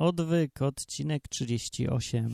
Odwyk, odcinek 38.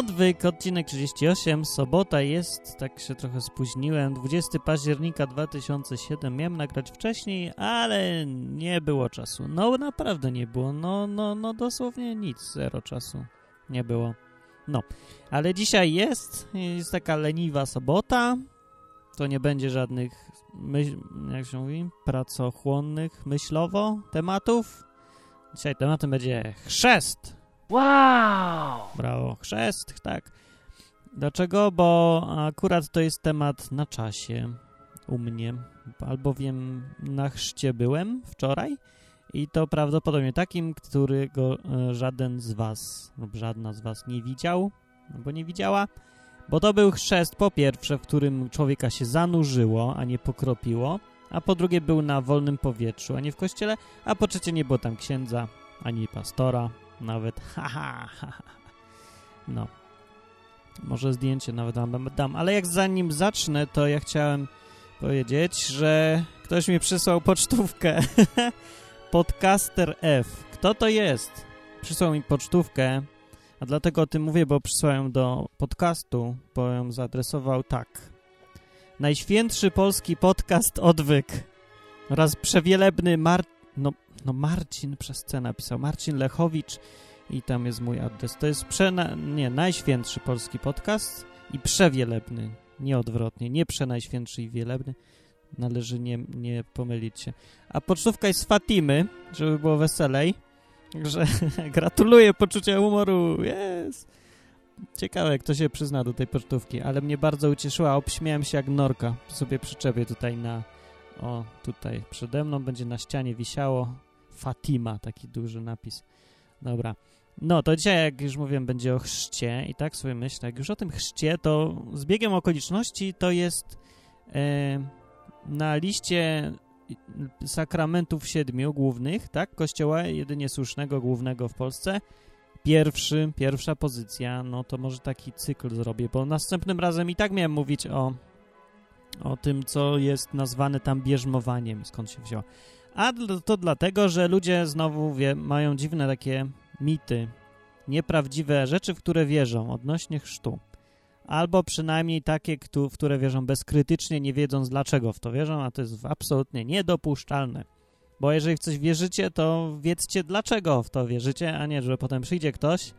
Odwyk, odcinek 38, sobota jest, tak się trochę spóźniłem, 20 października 2007, miałem nagrać wcześniej, ale nie było czasu. No naprawdę nie było, no, no, no dosłownie nic, zero czasu nie było. No, ale dzisiaj jest, jest taka leniwa sobota, to nie będzie żadnych, myśl, jak się mówi, pracochłonnych myślowo tematów. Dzisiaj tematem będzie chrzest. Wow! Brawo. Chrzest, tak. Dlaczego? Bo akurat to jest temat na czasie u mnie, albowiem na chrzcie byłem wczoraj i to prawdopodobnie takim, którego e, żaden z was lub żadna z was nie widział albo nie widziała, bo to był chrzest po pierwsze, w którym człowieka się zanurzyło, a nie pokropiło, a po drugie był na wolnym powietrzu, a nie w kościele, a po trzecie nie było tam księdza ani pastora, nawet. Haha, ha, ha. No. Może zdjęcie nawet dam, dam. Ale jak zanim zacznę, to ja chciałem powiedzieć, że ktoś mi przysłał pocztówkę. Podcaster F. Kto to jest? Przysłał mi pocztówkę, a dlatego o tym mówię, bo przysłałem do podcastu, bo ją zaadresował tak. Najświętszy polski podcast Odwyk oraz przewielebny Mar... No, no Marcin przez C napisał, Marcin Lechowicz i tam jest mój adres. To jest nie, najświętszy polski podcast i przewielebny, nie odwrotnie, nie przenajświętszy i wielebny. Należy nie, nie pomylić się. A pocztówka jest z Fatimy, żeby było weselej. Także gratuluję poczucia humoru, jest! Ciekawe, kto się przyzna do tej pocztówki, ale mnie bardzo ucieszyła. Obśmiałem się jak norka. Sobie przyczepię tutaj na... O, tutaj przede mną będzie na ścianie wisiało Fatima, taki duży napis. Dobra. No, to dzisiaj, jak już mówiłem, będzie o chrzcie i tak sobie myślę, jak już o tym chrzcie, to z biegiem okoliczności to jest e, na liście sakramentów siedmiu głównych, tak, kościoła jedynie słusznego, głównego w Polsce, pierwszy, pierwsza pozycja, no to może taki cykl zrobię, bo następnym razem i tak miałem mówić o, o tym, co jest nazwane tam bierzmowaniem, skąd się wzięło. A to dlatego, że ludzie znowu wie, mają dziwne takie mity, nieprawdziwe rzeczy, w które wierzą odnośnie chrztu. Albo przynajmniej takie, w które wierzą bezkrytycznie, nie wiedząc dlaczego w to wierzą, a to jest absolutnie niedopuszczalne. Bo jeżeli w coś wierzycie, to wiedzcie dlaczego w to wierzycie, a nie, że potem przyjdzie ktoś,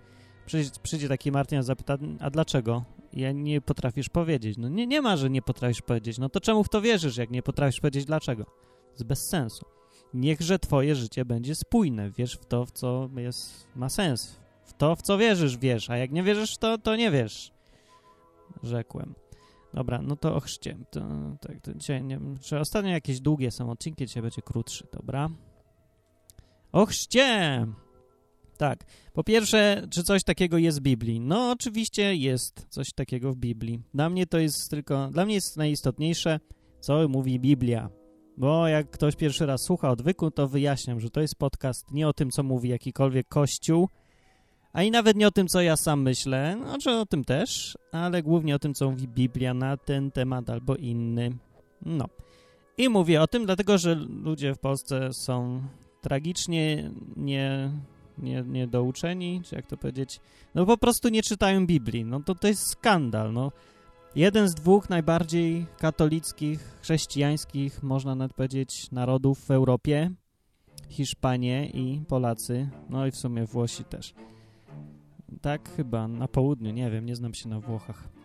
przyjdzie, taki Martin i zapyta, a dlaczego? Ja nie potrafisz powiedzieć. No nie, nie ma, że nie potrafisz powiedzieć. No to czemu w to wierzysz, jak nie potrafisz powiedzieć dlaczego? To jest bez sensu niechże twoje życie będzie spójne. Wierz w to, w co jest, ma sens. W to, w co wierzysz, wiesz, a jak nie wierzysz, to, to nie wiesz. Rzekłem. Dobra, no to o chrzcie. To, tak, to czy ostatnio jakieś długie są odcinki, dzisiaj będzie krótszy, dobra? O chrzcie! Tak. Po pierwsze, czy coś takiego jest w Biblii? No, oczywiście jest coś takiego w Biblii. Dla mnie to jest tylko, dla mnie jest najistotniejsze, co mówi Biblia. Bo jak ktoś pierwszy raz słucha odwyku, to wyjaśniam, że to jest podcast nie o tym, co mówi jakikolwiek kościół, a i nawet nie o tym, co ja sam myślę, znaczy o tym też, ale głównie o tym, co mówi Biblia na ten temat albo inny. No. I mówię o tym, dlatego że ludzie w Polsce są tragicznie nie, nie, niedouczeni, czy jak to powiedzieć, no po prostu nie czytają Biblii. No to to jest skandal, no. Jeden z dwóch najbardziej katolickich, chrześcijańskich, można nawet powiedzieć, narodów w Europie. Hiszpanie i Polacy, no i w sumie Włosi też. Tak chyba, na południu, nie wiem, nie znam się na Włochach.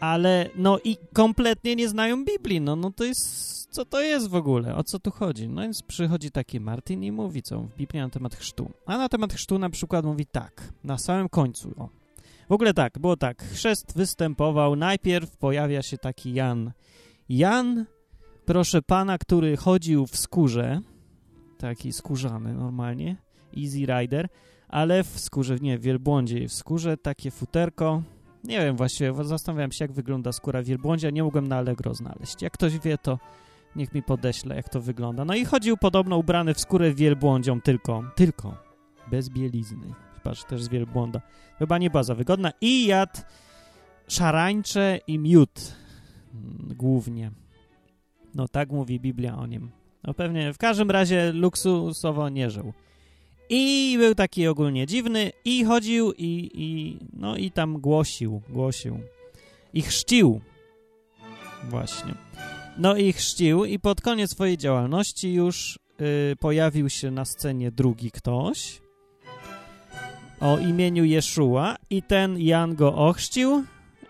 Ale, no i kompletnie nie znają Biblii, no, no to jest, co to jest w ogóle, o co tu chodzi? No więc przychodzi taki Martin i mówi, co w Biblii na temat chrztu. A na temat chrztu na przykład mówi tak, na samym końcu, o, w ogóle tak, było tak. Chrzest występował, najpierw pojawia się taki Jan. Jan, proszę pana, który chodził w skórze, taki skórzany normalnie, Easy Rider, ale w skórze, nie, w wielbłądzie, w skórze takie futerko, Nie wiem właściwie, zastanawiałem się, jak wygląda skóra wielbłądzia. Nie mogłem na Allegro znaleźć. Jak ktoś wie, to niech mi podeśle, jak to wygląda. No i chodził podobno ubrany w skórę wielbłądzią tylko. Tylko. Bez bielizny. Patrz, też z wielbłąda. Chyba nie była za wygodna. I jadł szarańcze i miód. Mm, głównie. No tak mówi Biblia o nim. No pewnie, w każdym razie luksusowo nie żył. I był taki ogólnie dziwny i chodził i, i no i tam głosił, głosił. I chrzcił. Właśnie. No i chrzcił i pod koniec swojej działalności już y, pojawił się na scenie drugi ktoś o imieniu Jeszua i ten Jan go ochrzcił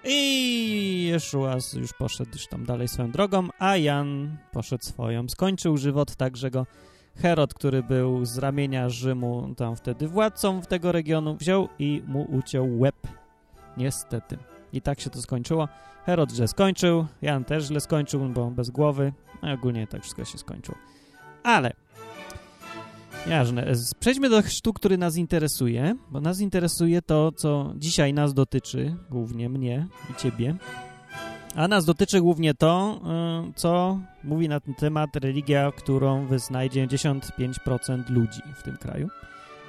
i Jeszua już poszedł już tam dalej swoją drogą, a Jan poszedł swoją. Skończył żywot tak, że go Herod, który był z ramienia Rzymu tam wtedy władcą tego regionu, wziął i mu uciął łeb. Niestety. I tak się to skończyło. Herod źle skończył, Jan też źle skończył, bo bez głowy. No ogólnie tak wszystko się skończyło. Ale Jażne. Przejdźmy do chrztu, który nas interesuje, bo nas interesuje to, co dzisiaj nas dotyczy, głównie mnie i ciebie. A nas dotyczy głównie to, y, co mówi na ten temat religia, którą wyznaje 95% ludzi w tym kraju.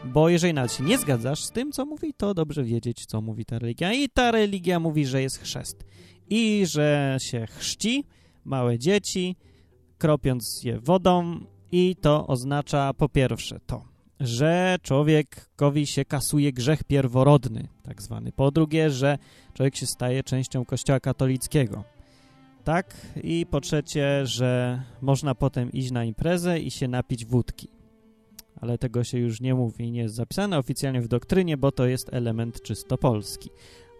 Bo jeżeli nawet się nie zgadzasz z tym, co mówi, to dobrze wiedzieć, co mówi ta religia. I ta religia mówi, że jest chrzest. I że się chrzci małe dzieci, kropiąc je wodą i to oznacza po pierwsze to, że człowiekowi się kasuje grzech pierworodny, tak zwany. Po drugie, że człowiek się staje częścią kościoła katolickiego. Tak, i po trzecie, że można potem iść na imprezę i się napić wódki. Ale tego się już nie mówi, nie jest zapisane oficjalnie w doktrynie, bo to jest element czysto polski.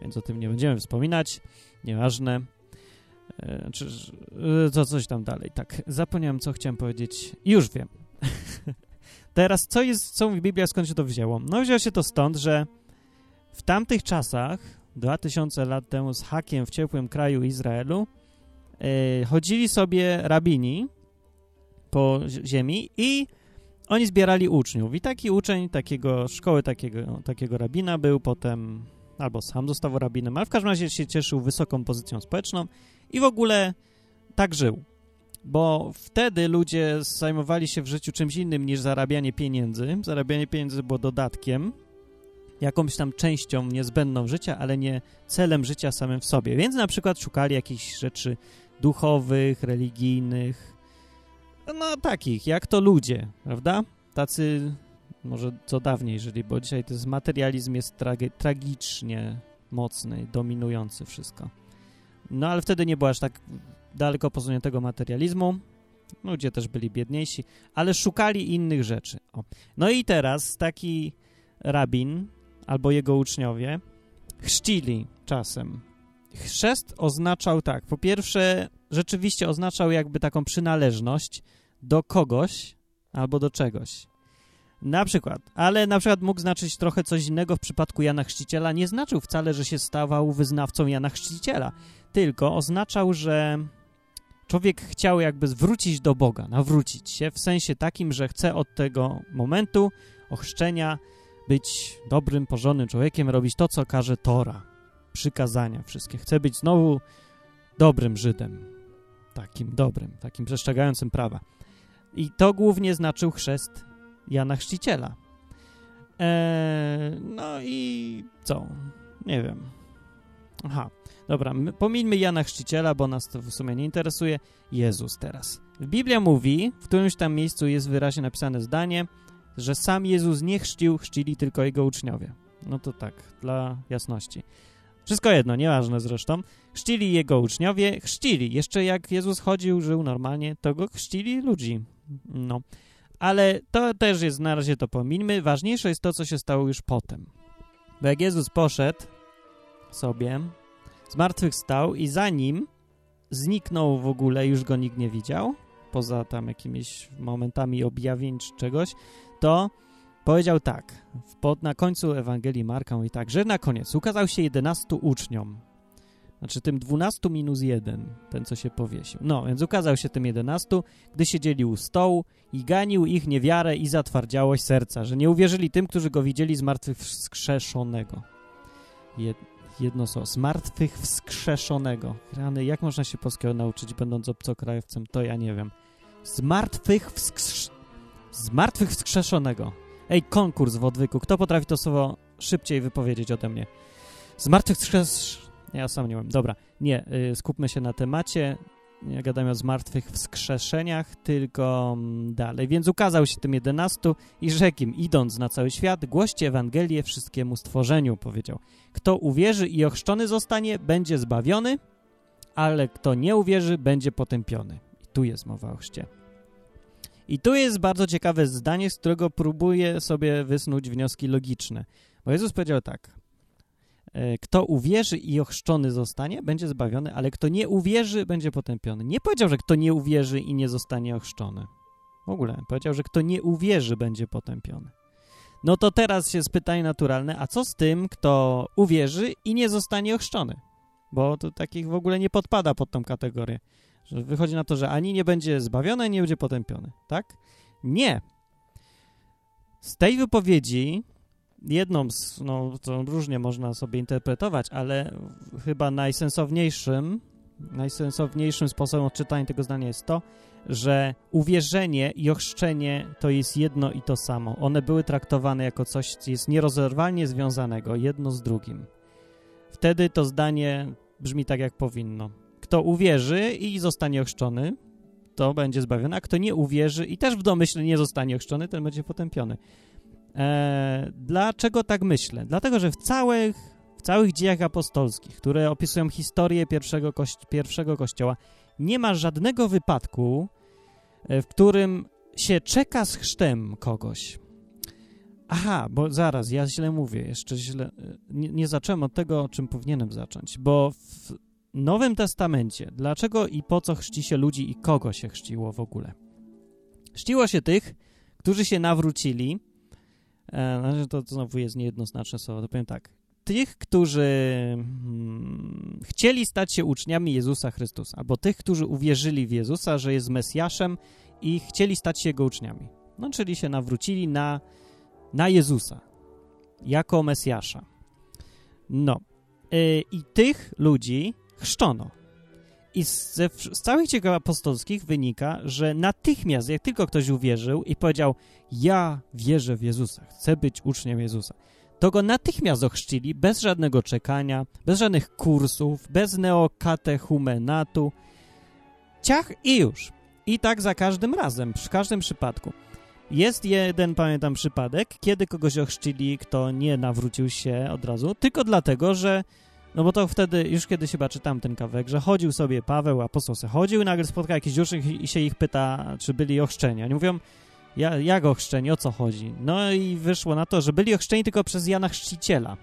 Więc o tym nie będziemy wspominać, nieważne. E, czy, to coś tam dalej. Tak, zapomniałem, co chciałem powiedzieć. Już wiem. Teraz, co jest, co mówi Biblia, skąd się to wzięło? No, wzięło się to stąd, że w tamtych czasach, 2000 lat temu z hakiem w ciepłym kraju Izraelu, yy, chodzili sobie rabini po ziemi i oni zbierali uczniów. I taki uczeń takiego szkoły, takiego, takiego rabina był potem, albo sam został rabinem, ale w każdym razie się cieszył wysoką pozycją społeczną i w ogóle tak żył. Bo wtedy ludzie zajmowali się w życiu czymś innym niż zarabianie pieniędzy. Zarabianie pieniędzy było dodatkiem, jakąś tam częścią niezbędną życia, ale nie celem życia samym w sobie. Więc na przykład szukali jakichś rzeczy duchowych, religijnych, no takich, jak to ludzie, prawda? Tacy, może co dawniej, jeżeli, bo dzisiaj to jest materializm jest tragicznie mocny, dominujący wszystko. No ale wtedy nie było aż tak daleko posuniętego materializmu. Ludzie też byli biedniejsi, ale szukali innych rzeczy. O. No i teraz taki rabin albo jego uczniowie chrzcili czasem. Chrzest oznaczał tak, po pierwsze rzeczywiście oznaczał jakby taką przynależność do kogoś albo do czegoś. Na przykład, ale na przykład mógł znaczyć trochę coś innego w przypadku Jana Chrzciciela. Nie znaczył wcale, że się stawał wyznawcą Jana Chrzciciela, tylko oznaczał, że człowiek chciał jakby zwrócić do Boga, nawrócić się w sensie takim, że chce od tego momentu ochrzczenia być dobrym, porządnym człowiekiem, robić to, co każe Tora, przykazania wszystkie. Chce być znowu dobrym Żydem, takim dobrym, takim przestrzegającym prawa. I to głównie znaczył chrzest Jana Chrzciciela. Eee, no i co? Nie wiem. Aha, dobra, pomińmy Jana Chrzciciela, bo nas to w sumie nie interesuje. Jezus teraz. Biblia mówi, w którymś tam miejscu jest wyraźnie napisane zdanie, że sam Jezus nie chrzcił, chrzcili tylko jego uczniowie. No to tak, dla jasności. Wszystko jedno, nieważne zresztą. Chrzcili jego uczniowie, chrzcili. Jeszcze jak Jezus chodził, żył normalnie, to go chrzcili ludzi. No. Ale to też jest, na razie to pomińmy. Ważniejsze jest to, co się stało już potem. Bo jak Jezus poszedł sobie, zmartwychwstał i za nim zniknął w ogóle, już go nikt nie widział, poza tam jakimiś momentami objawień czy czegoś, to powiedział tak, pod, na końcu Ewangelii Marka mówi tak, że na koniec ukazał się 11 uczniom, znaczy tym 12 minus 1, ten co się powiesił. No, więc ukazał się tym 11, gdy siedzieli u stołu i ganił ich niewiarę i zatwardziałość serca, że nie uwierzyli tym, którzy go widzieli zmartwychwskrzeszonego. Jedno słowo, zmartwychwskrzeszonego. Rany, jak można się polskiego nauczyć, będąc obcokrajowcem, to ja nie wiem. Zmartwychwskrz... Zmartwychwskrzeszonego. Ej, konkurs w odwyku. Kto potrafi to słowo szybciej wypowiedzieć ode mnie? Zmartwychwskrzesz... Ja sam nie wiem. Dobra, nie, y, skupmy się na temacie nie gadamy o zmartwych wskrzeszeniach, tylko mm, dalej. Więc ukazał się tym jedenastu i rzekł im, idąc na cały świat, głoście Ewangelię wszystkiemu stworzeniu, powiedział. Kto uwierzy i ochrzczony zostanie, będzie zbawiony, ale kto nie uwierzy, będzie potępiony. I tu jest mowa o chrzcie. I tu jest bardzo ciekawe zdanie, z którego próbuję sobie wysnuć wnioski logiczne. Bo Jezus powiedział tak, kto uwierzy i ochrzczony zostanie, będzie zbawiony, ale kto nie uwierzy, będzie potępiony. Nie powiedział, że kto nie uwierzy i nie zostanie ochrzczony. W ogóle powiedział, że kto nie uwierzy, będzie potępiony. No to teraz jest pytanie naturalne, a co z tym, kto uwierzy i nie zostanie ochrzczony? Bo to takich w ogóle nie podpada pod tą kategorię. Że wychodzi na to, że ani nie będzie zbawiony, ani nie będzie potępiony, tak? Nie. Z tej wypowiedzi jedną z, no to różnie można sobie interpretować, ale chyba najsensowniejszym, najsensowniejszym sposobem odczytania tego zdania jest to, że uwierzenie i ochrzczenie to jest jedno i to samo. One były traktowane jako coś, co jest nierozerwalnie związanego, jedno z drugim. Wtedy to zdanie brzmi tak, jak powinno. Kto uwierzy i zostanie ochrzczony, to będzie zbawiony, a kto nie uwierzy i też w domyśle nie zostanie ochrzczony, ten będzie potępiony. E, dlaczego tak myślę? Dlatego, że w całych, w całych dziejach apostolskich, które opisują historię pierwszego, kości pierwszego kościoła, nie ma żadnego wypadku, e, w którym się czeka z chrztem kogoś. Aha, bo zaraz, ja źle mówię, jeszcze źle. E, nie, nie zacząłem od tego, o czym powinienem zacząć, bo w Nowym Testamencie, dlaczego i po co chrzci się ludzi i kogo się chrzciło w ogóle? Chrzciło się tych, którzy się nawrócili, E, to, to znowu jest niejednoznaczne słowo, to powiem tak. Tych, którzy hmm, chcieli stać się uczniami Jezusa Chrystusa, albo tych, którzy uwierzyli w Jezusa, że jest Mesjaszem i chcieli stać się Jego uczniami. No, czyli się nawrócili na, na Jezusa jako Mesjasza. No. Yy, I tych ludzi chrzczono. I z, z całych dzieł apostolskich wynika, że natychmiast, jak tylko ktoś uwierzył i powiedział, ja wierzę w Jezusa, chcę być uczniem Jezusa, to go natychmiast ochrzcili, bez żadnego czekania, bez żadnych kursów, bez neokatechumenatu. Ciach i już. I tak za każdym razem, przy każdym przypadku. Jest jeden, pamiętam, przypadek, kiedy kogoś ochrzcili, kto nie nawrócił się od razu, tylko dlatego, że no bo to wtedy, już kiedy chyba czytam ten kawałek, że chodził sobie Paweł, apostoł se chodził i nagle spotka jakichś uczniów i się ich pyta, czy byli ochrzczeni. Oni mówią, ja, jak ochrzczeni, o co chodzi? No i wyszło na to, że byli ochrzczeni tylko przez Jana Chrzciciela.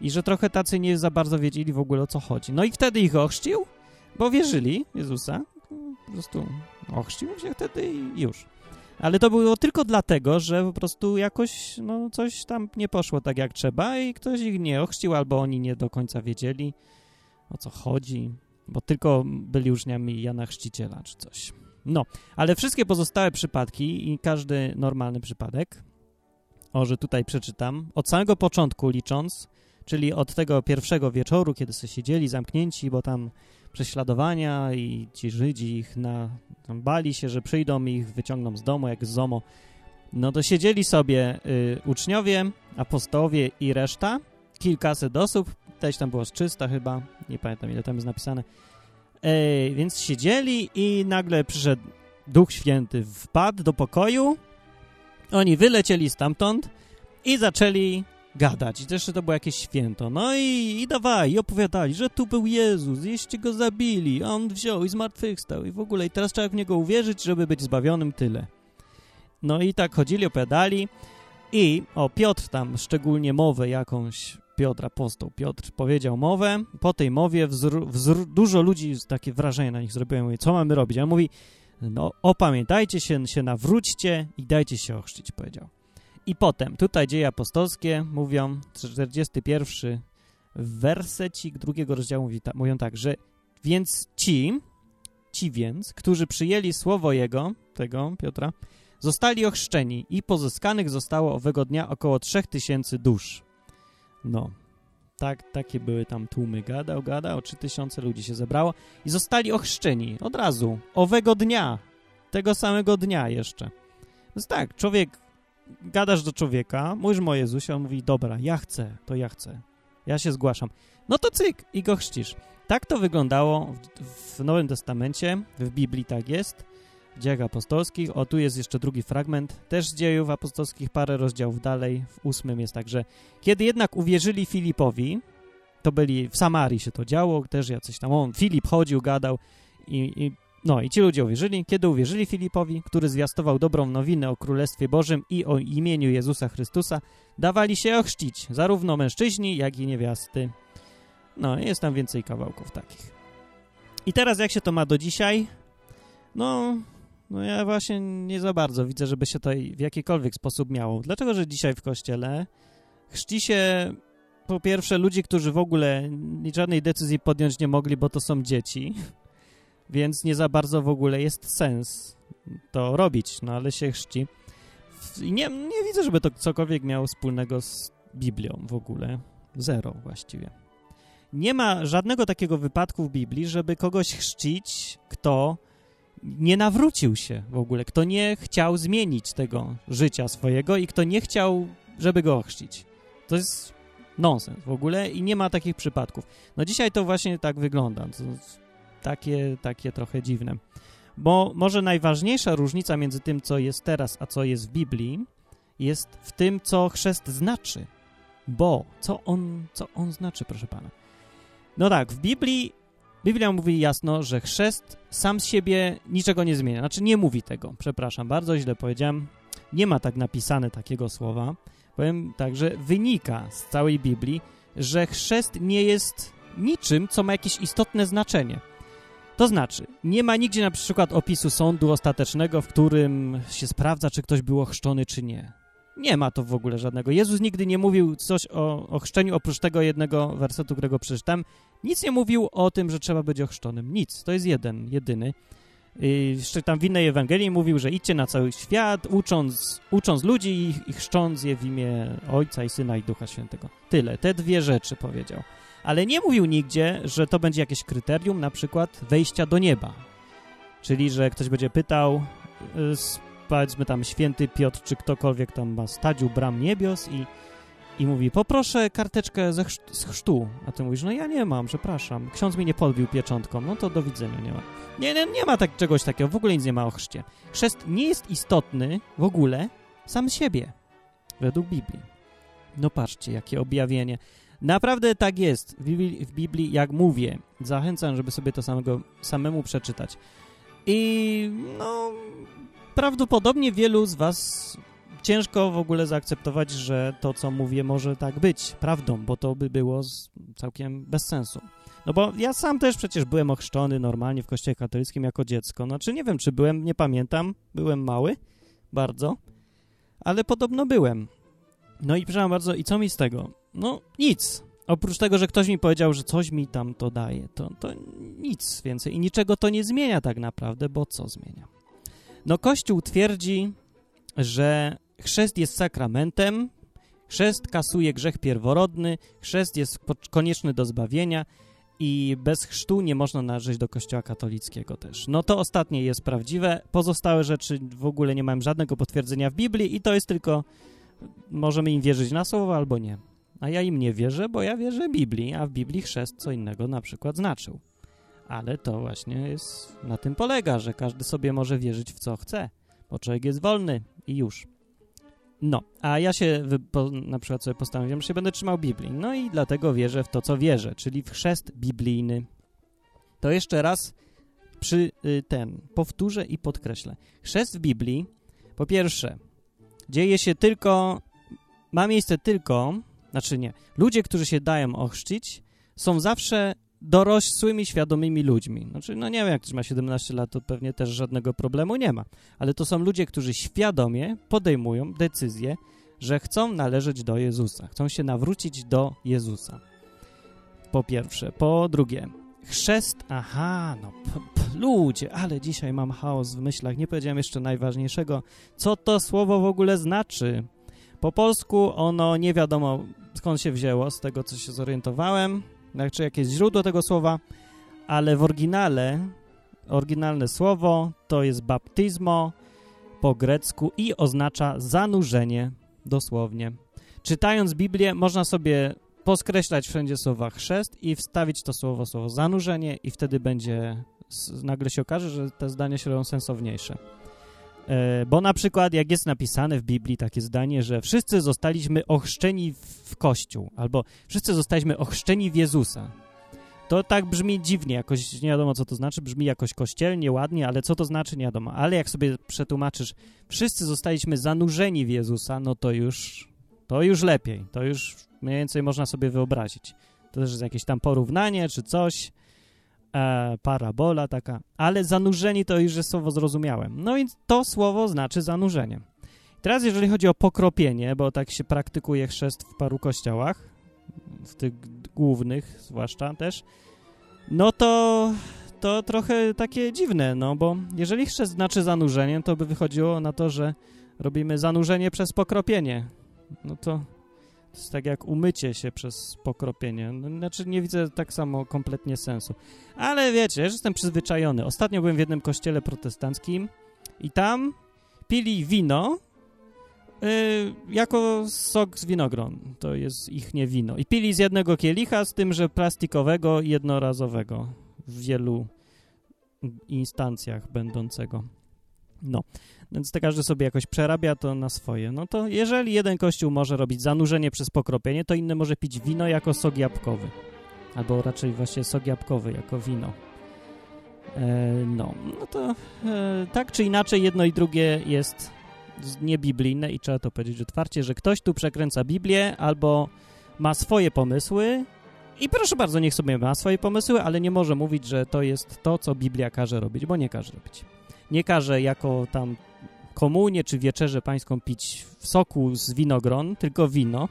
I że trochę tacy nie za bardzo wiedzieli w ogóle o co chodzi. No i wtedy ich ochrzcił, bo wierzyli Jezusa. Po prostu ochrzcił się wtedy i już. Ale to było tylko dlatego, że po prostu jakoś no, coś tam nie poszło tak jak trzeba i ktoś ich nie ochrzcił, albo oni nie do końca wiedzieli o co chodzi, bo tylko byli uczniami Jana Chrzciciela czy coś. No, ale wszystkie pozostałe przypadki i każdy normalny przypadek, o, że tutaj przeczytam, od samego początku licząc, czyli od tego pierwszego wieczoru, kiedy sobie siedzieli zamknięci, bo tam prześladowania i ci Żydzi ich na, bali się, że przyjdą i ich wyciągną z domu, jak z ZOMO. No to siedzieli sobie y, uczniowie, apostołowie i reszta, kilkaset osób, też tam było z 300 chyba, nie pamiętam ile tam jest napisane. E, więc siedzieli i nagle przyszedł Duch Święty, wpadł do pokoju, oni wylecieli stamtąd i zaczęli gadać. I też to było jakieś święto. No i, i dawaj, i opowiadali, że tu był Jezus, jeście go zabili, a on wziął i zmartwychwstał i w ogóle. I teraz trzeba w niego uwierzyć, żeby być zbawionym, tyle. No i tak chodzili, opowiadali i o Piotr tam szczególnie mowę jakąś, Piotr apostoł, Piotr powiedział mowę, po tej mowie wzr, wzr, dużo ludzi takie wrażenie na nich zrobiło, mówi, co mamy robić? A on mówi, no opamiętajcie się, się nawróćcie i dajcie się ochrzcić, powiedział. I potem, tutaj dzieje apostolskie mówią, 41 wersecik drugiego rozdziału mówi ta, mówią tak, że więc ci, ci więc, którzy przyjęli słowo Jego, tego Piotra, zostali ochrzczeni i pozyskanych zostało owego dnia około 3000 dusz. No, Tak, takie były tam tłumy. Gadał, gadał, trzy tysiące ludzi się zebrało i zostali ochrzczeni od razu, owego dnia, tego samego dnia jeszcze. Więc tak, człowiek, gadasz do człowieka, mówisz mu o Jezusie, on mówi, dobra, ja chcę, to ja chcę, ja się zgłaszam. No to cyk i go chrzcisz. Tak to wyglądało w, w Nowym Testamencie, w Biblii tak jest, w dziejach apostolskich. O, tu jest jeszcze drugi fragment, też z dziejów apostolskich, parę rozdziałów dalej, w ósmym jest tak, że kiedy jednak uwierzyli Filipowi, to byli, w Samarii się to działo, też jacyś tam, on, Filip chodził, gadał i, i no i ci ludzie uwierzyli. Kiedy uwierzyli Filipowi, który zwiastował dobrą nowinę o Królestwie Bożym i o imieniu Jezusa Chrystusa, dawali się ochrzcić, zarówno mężczyźni, jak i niewiasty. No, jest tam więcej kawałków takich. I teraz jak się to ma do dzisiaj? No, no ja właśnie nie za bardzo widzę, żeby się to w jakikolwiek sposób miało. Dlaczego, że dzisiaj w kościele chrzci się po pierwsze ludzi, którzy w ogóle żadnej decyzji podjąć nie mogli, bo to są dzieci, więc nie za bardzo w ogóle jest sens to robić, no ale się chrzci. Nie, nie widzę, żeby to cokolwiek miało wspólnego z Biblią w ogóle. Zero właściwie. Nie ma żadnego takiego wypadku w Biblii, żeby kogoś chrzcić, kto nie nawrócił się w ogóle, kto nie chciał zmienić tego życia swojego i kto nie chciał, żeby go ochrzcić. To jest nonsens w ogóle i nie ma takich przypadków. No dzisiaj to właśnie tak wygląda. Takie, takie trochę dziwne. Bo może najważniejsza różnica między tym, co jest teraz, a co jest w Biblii, jest w tym, co chrzest znaczy. Bo co on, co on znaczy, proszę pana? No tak, w Biblii Biblia mówi jasno, że chrzest sam z siebie niczego nie zmienia. Znaczy nie mówi tego, przepraszam, bardzo źle powiedziałem. Nie ma tak napisane takiego słowa. Powiem tak, że wynika z całej Biblii, że chrzest nie jest niczym, co ma jakieś istotne znaczenie. To znaczy, nie ma nigdzie na przykład opisu sądu ostatecznego, w którym się sprawdza, czy ktoś był ochrzczony, czy nie. Nie ma to w ogóle żadnego. Jezus nigdy nie mówił coś o, o chrzczeniu, oprócz tego jednego wersetu, którego przeczytam. Nic nie mówił o tym, że trzeba być ochrzczonym. Nic. To jest jeden, jedyny. Jeszcze tam w innej Ewangelii mówił, że idźcie na cały świat, ucząc, ucząc ludzi i, i chrzcząc je w imię Ojca i Syna i Ducha Świętego. Tyle. Te dwie rzeczy powiedział. Ale nie mówił nigdzie, że to będzie jakieś kryterium, na przykład wejścia do nieba. Czyli, że ktoś będzie pytał, powiedzmy tam święty Piotr, czy ktokolwiek tam ma stadziu bram niebios i, i mówi, poproszę karteczkę ze z chrztu. A ty mówisz, no ja nie mam, przepraszam. Ksiądz mi nie podbił pieczątką. No to do widzenia, nie ma. Nie, nie, nie ma tak, czegoś takiego, w ogóle nic nie ma o chrzcie. Chrzest nie jest istotny w ogóle sam siebie, według Biblii. No patrzcie, jakie objawienie. Naprawdę tak jest w Biblii, w Biblii, jak mówię. Zachęcam, żeby sobie to samego, samemu przeczytać. I no, prawdopodobnie wielu z was ciężko w ogóle zaakceptować, że to, co mówię, może tak być prawdą, bo to by było całkiem bez sensu. No bo ja sam też przecież byłem ochrzczony normalnie w kościele katolickim jako dziecko. Znaczy nie wiem, czy byłem, nie pamiętam, byłem mały, bardzo, ale podobno byłem. No i przepraszam bardzo, i co mi z tego? No nic. Oprócz tego, że ktoś mi powiedział, że coś mi tam to daje, to, to nic więcej. I niczego to nie zmienia tak naprawdę, bo co zmienia? No Kościół twierdzi, że chrzest jest sakramentem, chrzest kasuje grzech pierworodny, chrzest jest konieczny do zbawienia i bez chrztu nie można należeć do Kościoła katolickiego też. No to ostatnie jest prawdziwe, pozostałe rzeczy w ogóle nie mają żadnego potwierdzenia w Biblii i to jest tylko, możemy im wierzyć na słowo albo nie. A ja im nie wierzę, bo ja wierzę Biblii, a w Biblii chrzest co innego na przykład znaczył. Ale to właśnie jest, na tym polega, że każdy sobie może wierzyć w co chce, bo człowiek jest wolny i już. No, a ja się na przykład sobie postanowiłem, że się będę trzymał Biblii. No i dlatego wierzę w to, co wierzę, czyli w chrzest biblijny. To jeszcze raz przy y, ten powtórzę i podkreślę. Chrzest w Biblii, po pierwsze, dzieje się tylko, ma miejsce tylko, znaczy nie, ludzie, którzy się dają ochrzcić, są zawsze dorosłymi, świadomymi ludźmi. Znaczy, no nie wiem, jak ktoś ma 17 lat, to pewnie też żadnego problemu nie ma. Ale to są ludzie, którzy świadomie podejmują decyzję, że chcą należeć do Jezusa, chcą się nawrócić do Jezusa. Po pierwsze. Po drugie, chrzest, aha, no ludzie, ale dzisiaj mam chaos w myślach, nie powiedziałem jeszcze najważniejszego, co to słowo w ogóle znaczy. Po polsku ono nie wiadomo skąd się wzięło, z tego co się zorientowałem, znaczy jakieś źródło tego słowa, ale w oryginale, oryginalne słowo to jest baptizmo po grecku i oznacza zanurzenie dosłownie. Czytając Biblię można sobie poskreślać wszędzie słowa chrzest i wstawić to słowo, słowo zanurzenie i wtedy będzie, nagle się okaże, że te zdania się robią sensowniejsze. E, bo na przykład, jak jest napisane w Biblii takie zdanie, że wszyscy zostaliśmy ochrzczeni w Kościół, albo wszyscy zostaliśmy ochrzczeni w Jezusa, to tak brzmi dziwnie, jakoś nie wiadomo, co to znaczy, brzmi jakoś kościelnie, ładnie, ale co to znaczy, nie wiadomo. Ale jak sobie przetłumaczysz, wszyscy zostaliśmy zanurzeni w Jezusa, no to już, to już lepiej, to już mniej więcej można sobie wyobrazić. To też jest jakieś tam porównanie, czy coś, e, parabola taka, ale zanurzeni to już jest słowo zrozumiałem. No i to słowo znaczy zanurzenie. Teraz jeżeli chodzi o pokropienie, bo tak się praktykuje chrzest w paru kościołach, w tych głównych zwłaszcza też, no to to trochę takie dziwne, no bo jeżeli chrzest znaczy zanurzenie, to by wychodziło na to, że robimy zanurzenie przez pokropienie. No to jest tak jak umycie się przez pokropienie. No, znaczy nie widzę tak samo kompletnie sensu. Ale wiecie, że jestem przyzwyczajony. Ostatnio byłem w jednym kościele protestanckim i tam pili wino yy, jako sok z winogron. To jest ich nie wino. I pili z jednego kielicha, z tym, że plastikowego, jednorazowego w wielu instancjach będącego. No, więc to każdy sobie jakoś przerabia to na swoje. No to jeżeli jeden kościół może robić zanurzenie przez pokropienie, to inny może pić wino jako sok jabłkowy. Albo raczej właśnie sok jabłkowy jako wino. E, no, no to e, tak czy inaczej jedno i drugie jest niebiblijne i trzeba to powiedzieć otwarcie, że ktoś tu przekręca Biblię albo ma swoje pomysły i proszę bardzo, niech sobie ma swoje pomysły, ale nie może mówić, że to jest to, co Biblia każe robić, bo nie każe robić nie każe jako tam komunię czy wieczerzę pańską pić w soku z winogron, tylko wino.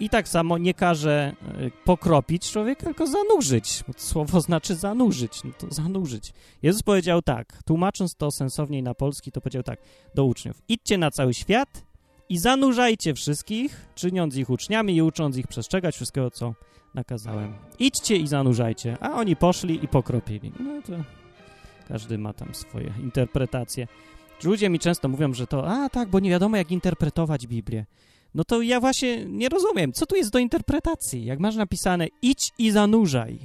I tak samo nie każe e, pokropić człowieka, tylko zanurzyć. Słowo znaczy zanurzyć, no to zanurzyć. Jezus powiedział tak, tłumacząc to sensowniej na polski, to powiedział tak do uczniów. Idźcie na cały świat i zanurzajcie wszystkich, czyniąc ich uczniami i ucząc ich przestrzegać wszystkiego, co nakazałem. Idźcie i zanurzajcie. A oni poszli i pokropili. No to każdy ma tam swoje interpretacje. Ludzie mi często mówią, że to, a tak, bo nie wiadomo jak interpretować Biblię. No to ja właśnie nie rozumiem, co tu jest do interpretacji? Jak masz napisane idź i zanurzaj,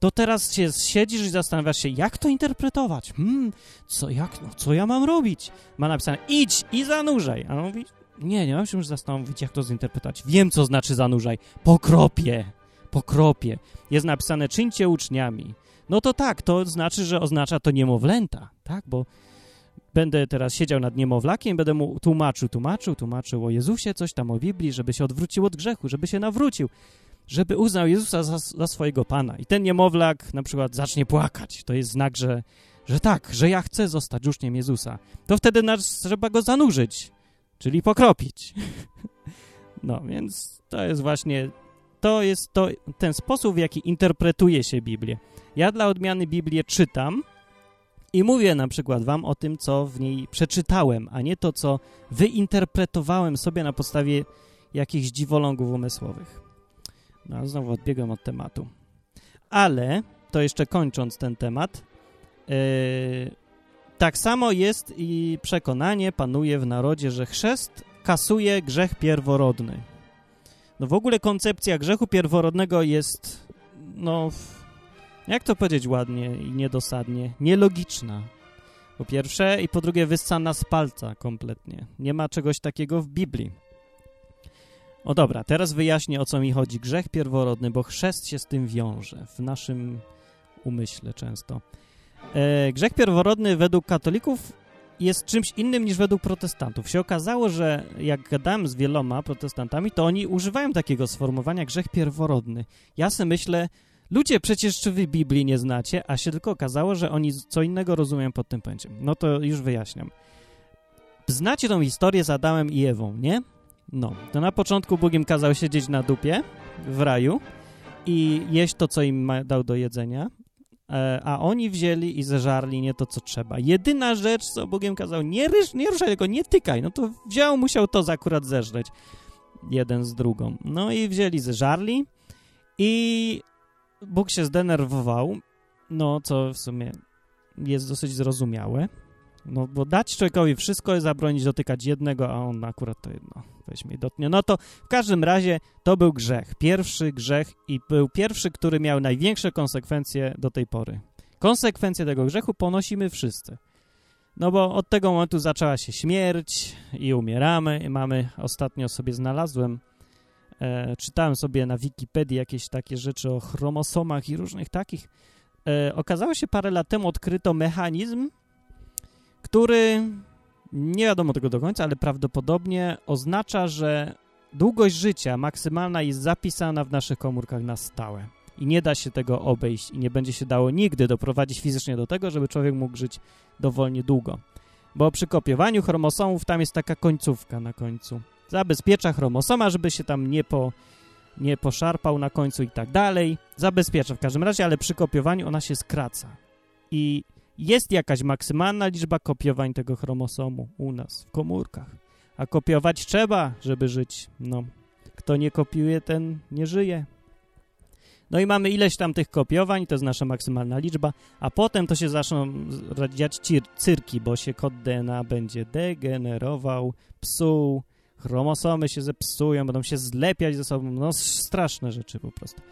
to teraz się siedzisz i zastanawiasz się, jak to interpretować? Hmm, co, jak, no, co ja mam robić? Ma napisane idź i zanurzaj. A on mówi, nie, nie mam się już zastanowić, jak to zinterpretować. Wiem, co znaczy zanurzaj. Pokropie, pokropie. Jest napisane czyńcie uczniami no to tak, to znaczy, że oznacza to niemowlęta, tak, bo będę teraz siedział nad niemowlakiem, będę mu tłumaczył, tłumaczył, tłumaczył o Jezusie, coś tam o Biblii, żeby się odwrócił od grzechu, żeby się nawrócił, żeby uznał Jezusa za, za swojego Pana. I ten niemowlak na przykład zacznie płakać. To jest znak, że, że tak, że ja chcę zostać uczniem Jezusa. To wtedy nas, trzeba go zanurzyć, czyli pokropić. No, więc to jest właśnie, to jest to, ten sposób, w jaki interpretuje się Biblię. Ja dla odmiany Biblię czytam i mówię na przykład wam o tym, co w niej przeczytałem, a nie to, co wyinterpretowałem sobie na podstawie jakichś dziwolągów umysłowych. No, znowu odbiegłem od tematu. Ale, to jeszcze kończąc ten temat, yy, tak samo jest i przekonanie panuje w narodzie, że chrzest kasuje grzech pierworodny. No w ogóle koncepcja grzechu pierworodnego jest, no, jak to powiedzieć ładnie i niedosadnie? Nielogiczna. Po pierwsze i po drugie wyssana z palca kompletnie. Nie ma czegoś takiego w Biblii. O dobra, teraz wyjaśnię o co mi chodzi. Grzech pierworodny, bo chrzest się z tym wiąże w naszym umyśle często. E, grzech pierworodny według katolików jest czymś innym niż według protestantów. Się okazało, że jak gadałem z wieloma protestantami, to oni używają takiego sformułowania grzech pierworodny. Ja sobie myślę, Ludzie, przecież czy wy Biblii nie znacie, a się tylko okazało, że oni co innego rozumieją pod tym pojęciem. No to już wyjaśniam. Znacie tą historię z Adamem i Ewą, nie? No, to na początku Bóg im kazał siedzieć na dupie w raju i jeść to, co im dał do jedzenia, e, a oni wzięli i zeżarli nie to, co trzeba. Jedyna rzecz, co Bogiem kazał, nie, nie ruszaj tego, nie tykaj, no to wziął, musiał to akurat zeżreć. jeden z drugą. No i wzięli ze żarli i Bóg się zdenerwował, no co w sumie jest dosyć zrozumiałe, no bo dać człowiekowi wszystko zabronić dotykać jednego, a on akurat to jedno weźmie i dotknie. No to w każdym razie to był grzech. Pierwszy grzech i był pierwszy, który miał największe konsekwencje do tej pory. Konsekwencje tego grzechu ponosimy wszyscy. No bo od tego momentu zaczęła się śmierć i umieramy. I mamy, ostatnio sobie znalazłem, e, czytałem sobie na Wikipedii jakieś takie rzeczy o chromosomach i różnych takich. E, okazało się parę lat temu odkryto mechanizm, który nie wiadomo tego do końca, ale prawdopodobnie oznacza, że długość życia maksymalna jest zapisana w naszych komórkach na stałe. I nie da się tego obejść i nie będzie się dało nigdy doprowadzić fizycznie do tego, żeby człowiek mógł żyć dowolnie długo. Bo przy kopiowaniu chromosomów tam jest taka końcówka na końcu. Zabezpiecza chromosoma, żeby się tam nie, po, nie poszarpał na końcu i tak dalej. Zabezpiecza w każdym razie, ale przy kopiowaniu ona się skraca. I jest jakaś maksymalna liczba kopiowań tego chromosomu u nas w komórkach. A kopiować trzeba, żeby żyć. No, kto nie kopiuje, ten nie żyje. No i mamy ileś tam tych kopiowań, to jest nasza maksymalna liczba, a potem to się zaczną dziać cyrki, bo się kod DNA będzie degenerował, psuł, chromosomy się zepsują, będą się zlepiać ze sobą, no straszne rzeczy po prostu.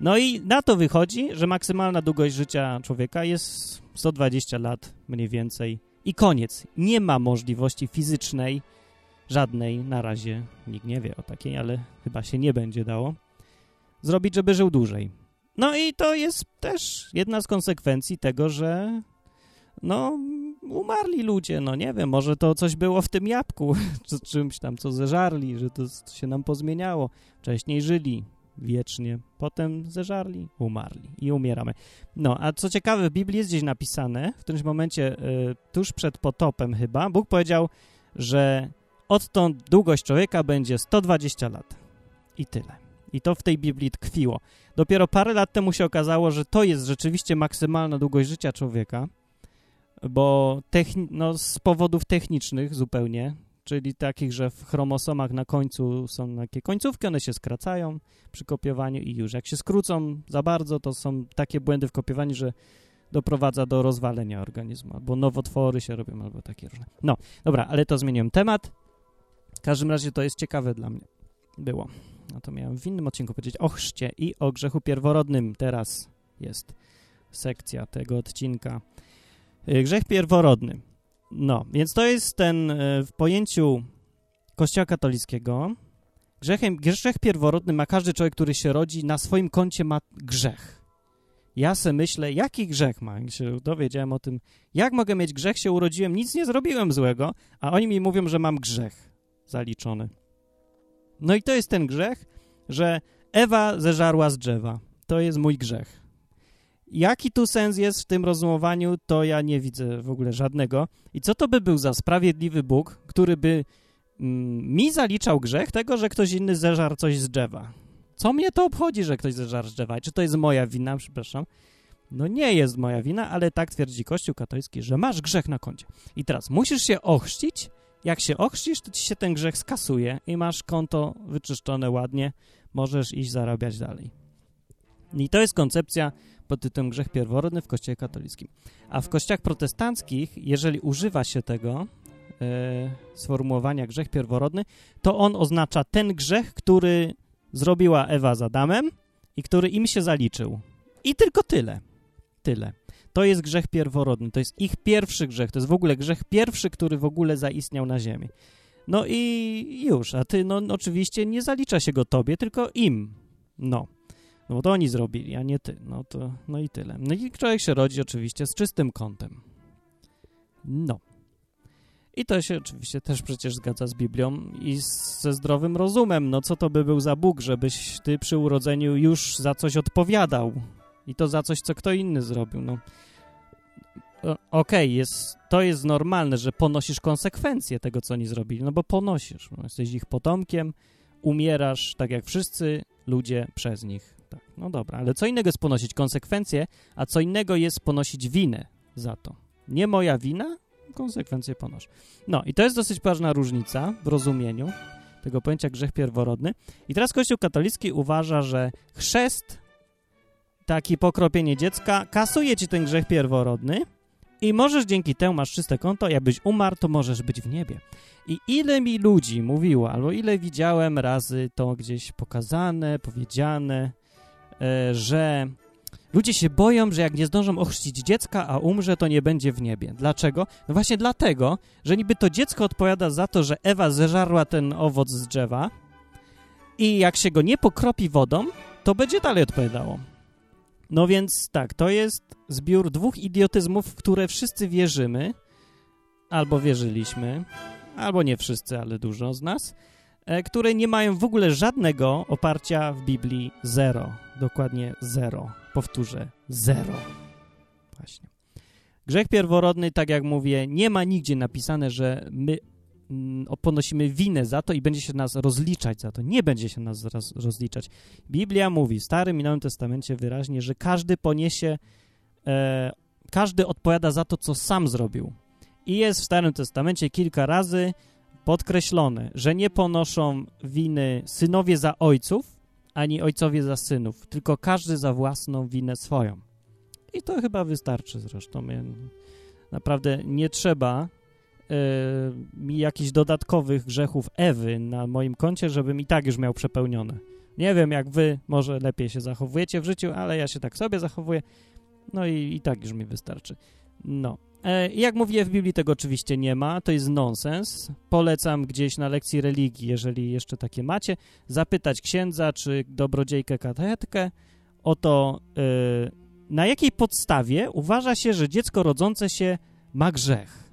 No i na to wychodzi, że maksymalna długość życia człowieka jest 120 lat mniej więcej i koniec. Nie ma możliwości fizycznej, żadnej na razie, nikt nie wie o takiej, ale chyba się nie będzie dało, zrobić, żeby żył dłużej. No i to jest też jedna z konsekwencji tego, że no umarli ludzie, no nie wiem, może to coś było w tym jabłku, czy czymś tam, co zeżarli, że to się nam pozmieniało. Wcześniej żyli, wiecznie. Potem zeżarli, umarli i umieramy. No, a co ciekawe, w Biblii jest gdzieś napisane, w którymś momencie, y, tuż przed potopem chyba, Bóg powiedział, że odtąd długość człowieka będzie 120 lat. I tyle. I to w tej Biblii tkwiło. Dopiero parę lat temu się okazało, że to jest rzeczywiście maksymalna długość życia człowieka, bo no, z powodów technicznych zupełnie, czyli takich, że w chromosomach na końcu są takie końcówki, one się skracają przy kopiowaniu i już. Jak się skrócą za bardzo, to są takie błędy w kopiowaniu, że doprowadza do rozwalenia organizmu, albo nowotwory się robią, albo takie różne. No, dobra, ale to zmieniłem temat. W każdym razie to jest ciekawe dla mnie. Było. No to miałem w innym odcinku powiedzieć o chrzcie i o grzechu pierworodnym. Teraz jest sekcja tego odcinka. Grzech pierworodny. No, więc to jest ten e, w pojęciu Kościoła katolickiego. Grzechem, grzech pierworodny ma każdy człowiek, który się rodzi, na swoim koncie ma grzech. Ja se myślę, jaki grzech ma? Jak się dowiedziałem o tym, jak mogę mieć grzech, się urodziłem, nic nie zrobiłem złego, a oni mi mówią, że mam grzech zaliczony. No i to jest ten grzech, że Ewa zeżarła z drzewa. To jest mój grzech. Jaki tu sens jest w tym rozumowaniu, to ja nie widzę w ogóle żadnego. I co to by był za sprawiedliwy Bóg, który by mm, mi zaliczał grzech tego, że ktoś inny zeżarł coś z drzewa? Co mnie to obchodzi, że ktoś zeżarł z drzewa? Czy to jest moja wina? Przepraszam. No nie jest moja wina, ale tak twierdzi Kościół katolicki, że masz grzech na koncie. I teraz musisz się ochrzcić. Jak się ochrzcisz, to ci się ten grzech skasuje i masz konto wyczyszczone ładnie. Możesz iść zarabiać dalej. I to jest koncepcja pod tytułem grzech pierworodny w kościele katolickim. A w kościołach protestanckich, jeżeli używa się tego e, sformułowania grzech pierworodny, to on oznacza ten grzech, który zrobiła Ewa z Adamem i który im się zaliczył. I tylko tyle. Tyle. To jest grzech pierworodny, to jest ich pierwszy grzech, to jest w ogóle grzech pierwszy, który w ogóle zaistniał na ziemi. No i już, a ty, no oczywiście nie zalicza się go tobie, tylko im. No. No bo to oni zrobili, a nie ty. No to, no i tyle. No i człowiek się rodzi oczywiście z czystym kątem. No. I to się oczywiście też przecież zgadza z Biblią i z, ze zdrowym rozumem. No co to by był za Bóg, żebyś ty przy urodzeniu już za coś odpowiadał i to za coś, co kto inny zrobił. No okej, okay, jest, to jest normalne, że ponosisz konsekwencje tego, co oni zrobili, no bo ponosisz. No, jesteś ich potomkiem, umierasz tak jak wszyscy ludzie przez nich tak, no dobra, ale co innego jest ponosić konsekwencje, a co innego jest ponosić winę za to. Nie moja wina, konsekwencje ponosz. No i to jest dosyć ważna różnica w rozumieniu. tego pojęcia grzech pierworodny. I teraz Kościół katolicki uważa, że chrzest, taki pokropienie dziecka, kasuje ci ten grzech pierworodny i możesz dzięki temu, masz czyste konto, jakbyś umarł, to możesz być w niebie. I ile mi ludzi mówiło, albo ile widziałem razy to gdzieś pokazane, powiedziane, że ludzie się boją, że jak nie zdążą ochrzcić dziecka, a umrze, to nie będzie w niebie. Dlaczego? No właśnie dlatego, że niby to dziecko odpowiada za to, że Ewa zeżarła ten owoc z drzewa i jak się go nie pokropi wodą, to będzie dalej odpowiadało. No więc tak, to jest zbiór dwóch idiotyzmów, w które wszyscy wierzymy, albo wierzyliśmy, albo nie wszyscy, ale dużo z nas, e, które nie mają w ogóle żadnego oparcia w Biblii zero. Dokładnie zero. Powtórzę, zero. Właśnie. Grzech pierworodny, tak jak mówię, nie ma nigdzie napisane, że my mm, ponosimy winę za to i będzie się nas rozliczać za to. Nie będzie się nas roz, rozliczać. Biblia mówi w Starym i Nowym Testamencie wyraźnie, że każdy poniesie, e, każdy odpowiada za to, co sam zrobił. I jest w Starym Testamencie kilka razy podkreślone, że nie ponoszą winy synowie za ojców, ani ojcowie za synów, tylko każdy za własną winę swoją. I to chyba wystarczy zresztą. Naprawdę nie trzeba y, mi jakichś dodatkowych grzechów Ewy na moim koncie, żebym i tak już miał przepełnione. Nie wiem, jak wy może lepiej się zachowujecie w życiu, ale ja się tak sobie zachowuję, no i, i tak już mi wystarczy. No. E, jak mówię, w Biblii tego oczywiście nie ma, to jest nonsens. Polecam gdzieś na lekcji religii, jeżeli jeszcze takie macie, zapytać księdza czy dobrodziejkę katechetkę o to, e, na jakiej podstawie uważa się, że dziecko rodzące się ma grzech.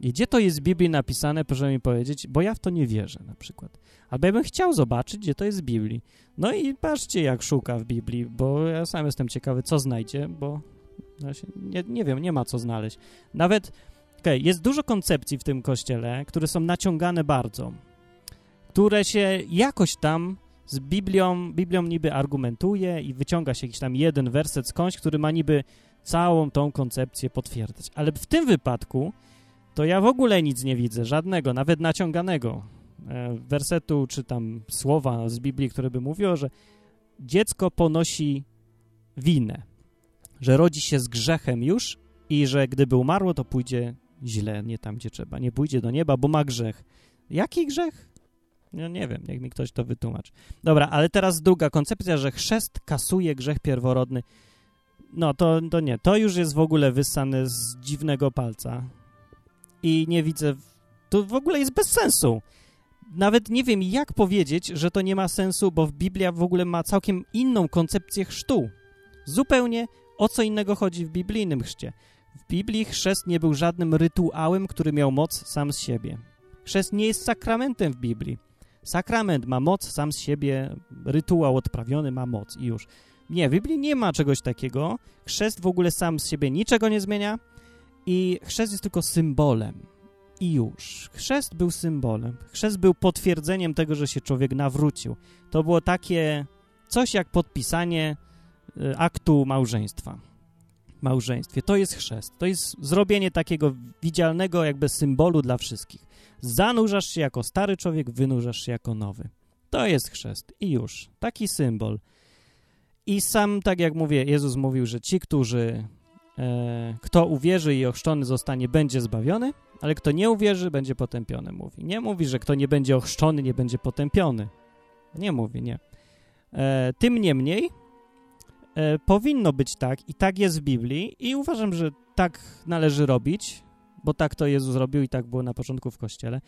I gdzie to jest w Biblii napisane, proszę mi powiedzieć, bo ja w to nie wierzę na przykład. Albo ja bym chciał zobaczyć, gdzie to jest w Biblii. No i patrzcie, jak szuka w Biblii, bo ja sam jestem ciekawy, co znajdzie, bo nie, nie wiem, nie ma co znaleźć. Nawet, okay, jest dużo koncepcji w tym kościele, które są naciągane bardzo, które się jakoś tam z Biblią, Biblią niby argumentuje i wyciąga się jakiś tam jeden werset skądś, który ma niby całą tą koncepcję potwierdzać. Ale w tym wypadku to ja w ogóle nic nie widzę, żadnego, nawet naciąganego e, wersetu czy tam słowa z Biblii, które by mówiło, że dziecko ponosi winę że rodzi się z grzechem już i że gdyby umarło, to pójdzie źle, nie tam, gdzie trzeba. Nie pójdzie do nieba, bo ma grzech. Jaki grzech? No nie wiem, niech mi ktoś to wytłumaczy. Dobra, ale teraz druga koncepcja, że chrzest kasuje grzech pierworodny. No to, to nie, to już jest w ogóle wyssane z dziwnego palca. I nie widzę, to w ogóle jest bez sensu. Nawet nie wiem, jak powiedzieć, że to nie ma sensu, bo Biblia w ogóle ma całkiem inną koncepcję chrztu. Zupełnie o co innego chodzi w biblijnym chrzcie? W Biblii chrzest nie był żadnym rytuałem, który miał moc sam z siebie. Chrzest nie jest sakramentem w Biblii. Sakrament ma moc sam z siebie, rytuał odprawiony ma moc i już. Nie, w Biblii nie ma czegoś takiego. Chrzest w ogóle sam z siebie niczego nie zmienia i chrzest jest tylko symbolem. I już. Chrzest był symbolem. Chrzest był potwierdzeniem tego, że się człowiek nawrócił. To było takie coś jak podpisanie aktu małżeństwa. Małżeństwie. To jest chrzest. To jest zrobienie takiego widzialnego jakby symbolu dla wszystkich. Zanurzasz się jako stary człowiek, wynurzasz się jako nowy. To jest chrzest. I już. Taki symbol. I sam, tak jak mówię, Jezus mówił, że ci, którzy e, kto uwierzy i ochrzczony zostanie, będzie zbawiony, ale kto nie uwierzy, będzie potępiony, mówi. Nie mówi, że kto nie będzie ochrzczony, nie będzie potępiony. Nie mówi, nie. E, tym niemniej E, powinno być tak i tak jest w Biblii i uważam, że tak należy robić, bo tak to Jezus zrobił i tak było na początku w Kościele,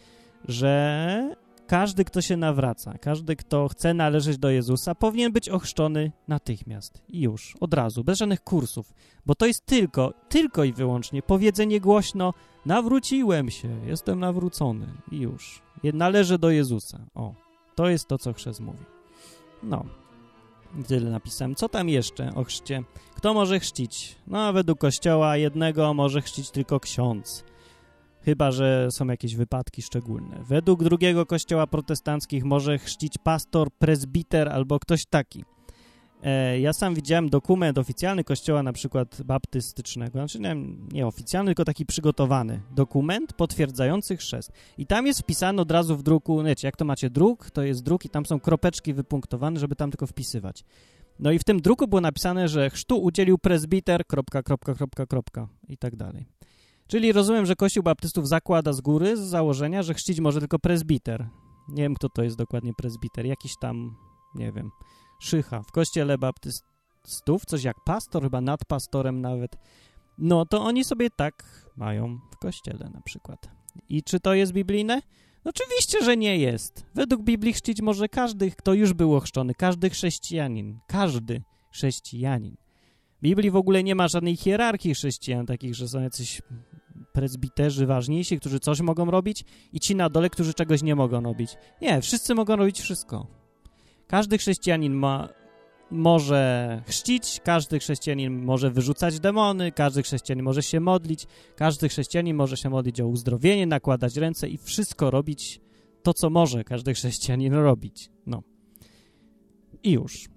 że każdy, kto się nawraca, każdy, kto chce należeć do Jezusa, powinien być ochrzczony natychmiast i już, od razu, bez żadnych kursów, bo to jest tylko, tylko i wyłącznie powiedzenie głośno, nawróciłem się, jestem nawrócony i już. Należę do Jezusa. O, to jest to, co chrzest mówi. No, Tyle napisałem. Co tam jeszcze o chrzcie? Kto może chrzcić? No, według kościoła jednego może chrzcić tylko ksiądz. Chyba, że są jakieś wypadki szczególne. Według drugiego kościoła protestanckich może chrzcić pastor, prezbiter albo ktoś taki. E, ja sam widziałem dokument oficjalny kościoła na przykład baptystycznego, znaczy nie, nie oficjalny, tylko taki przygotowany dokument potwierdzający chrzest. I tam jest wpisane od razu w druku, wiecie, jak to macie druk, to jest druk i tam są kropeczki wypunktowane, żeby tam tylko wpisywać. No i w tym druku było napisane, że chrztu udzielił prezbiter, kropka, kropka, kropka, kropka i tak dalej. Czyli rozumiem, że Kościół Baptystów zakłada z góry, z założenia, że chrzcić może tylko prezbiter. Nie wiem, kto to jest dokładnie prezbiter, jakiś tam, nie wiem, szycha. W Kościele Baptystów, coś jak pastor, chyba nad pastorem nawet, no to oni sobie tak mają w Kościele na przykład. I czy to jest biblijne? Oczywiście, że nie jest. Według Biblii chrzcić może każdy, kto już był ochrzczony, każdy chrześcijanin, każdy chrześcijanin. W Biblii w ogóle nie ma żadnej hierarchii chrześcijan, takich, że są jacyś prezbiterzy ważniejsi, którzy coś mogą robić i ci na dole, którzy czegoś nie mogą robić. Nie, wszyscy mogą robić wszystko. Każdy chrześcijanin ma, może chrzcić, każdy chrześcijanin może wyrzucać demony, każdy chrześcijanin może się modlić, każdy chrześcijanin może się modlić o uzdrowienie, nakładać ręce i wszystko robić to, co może każdy chrześcijanin robić. No. I już.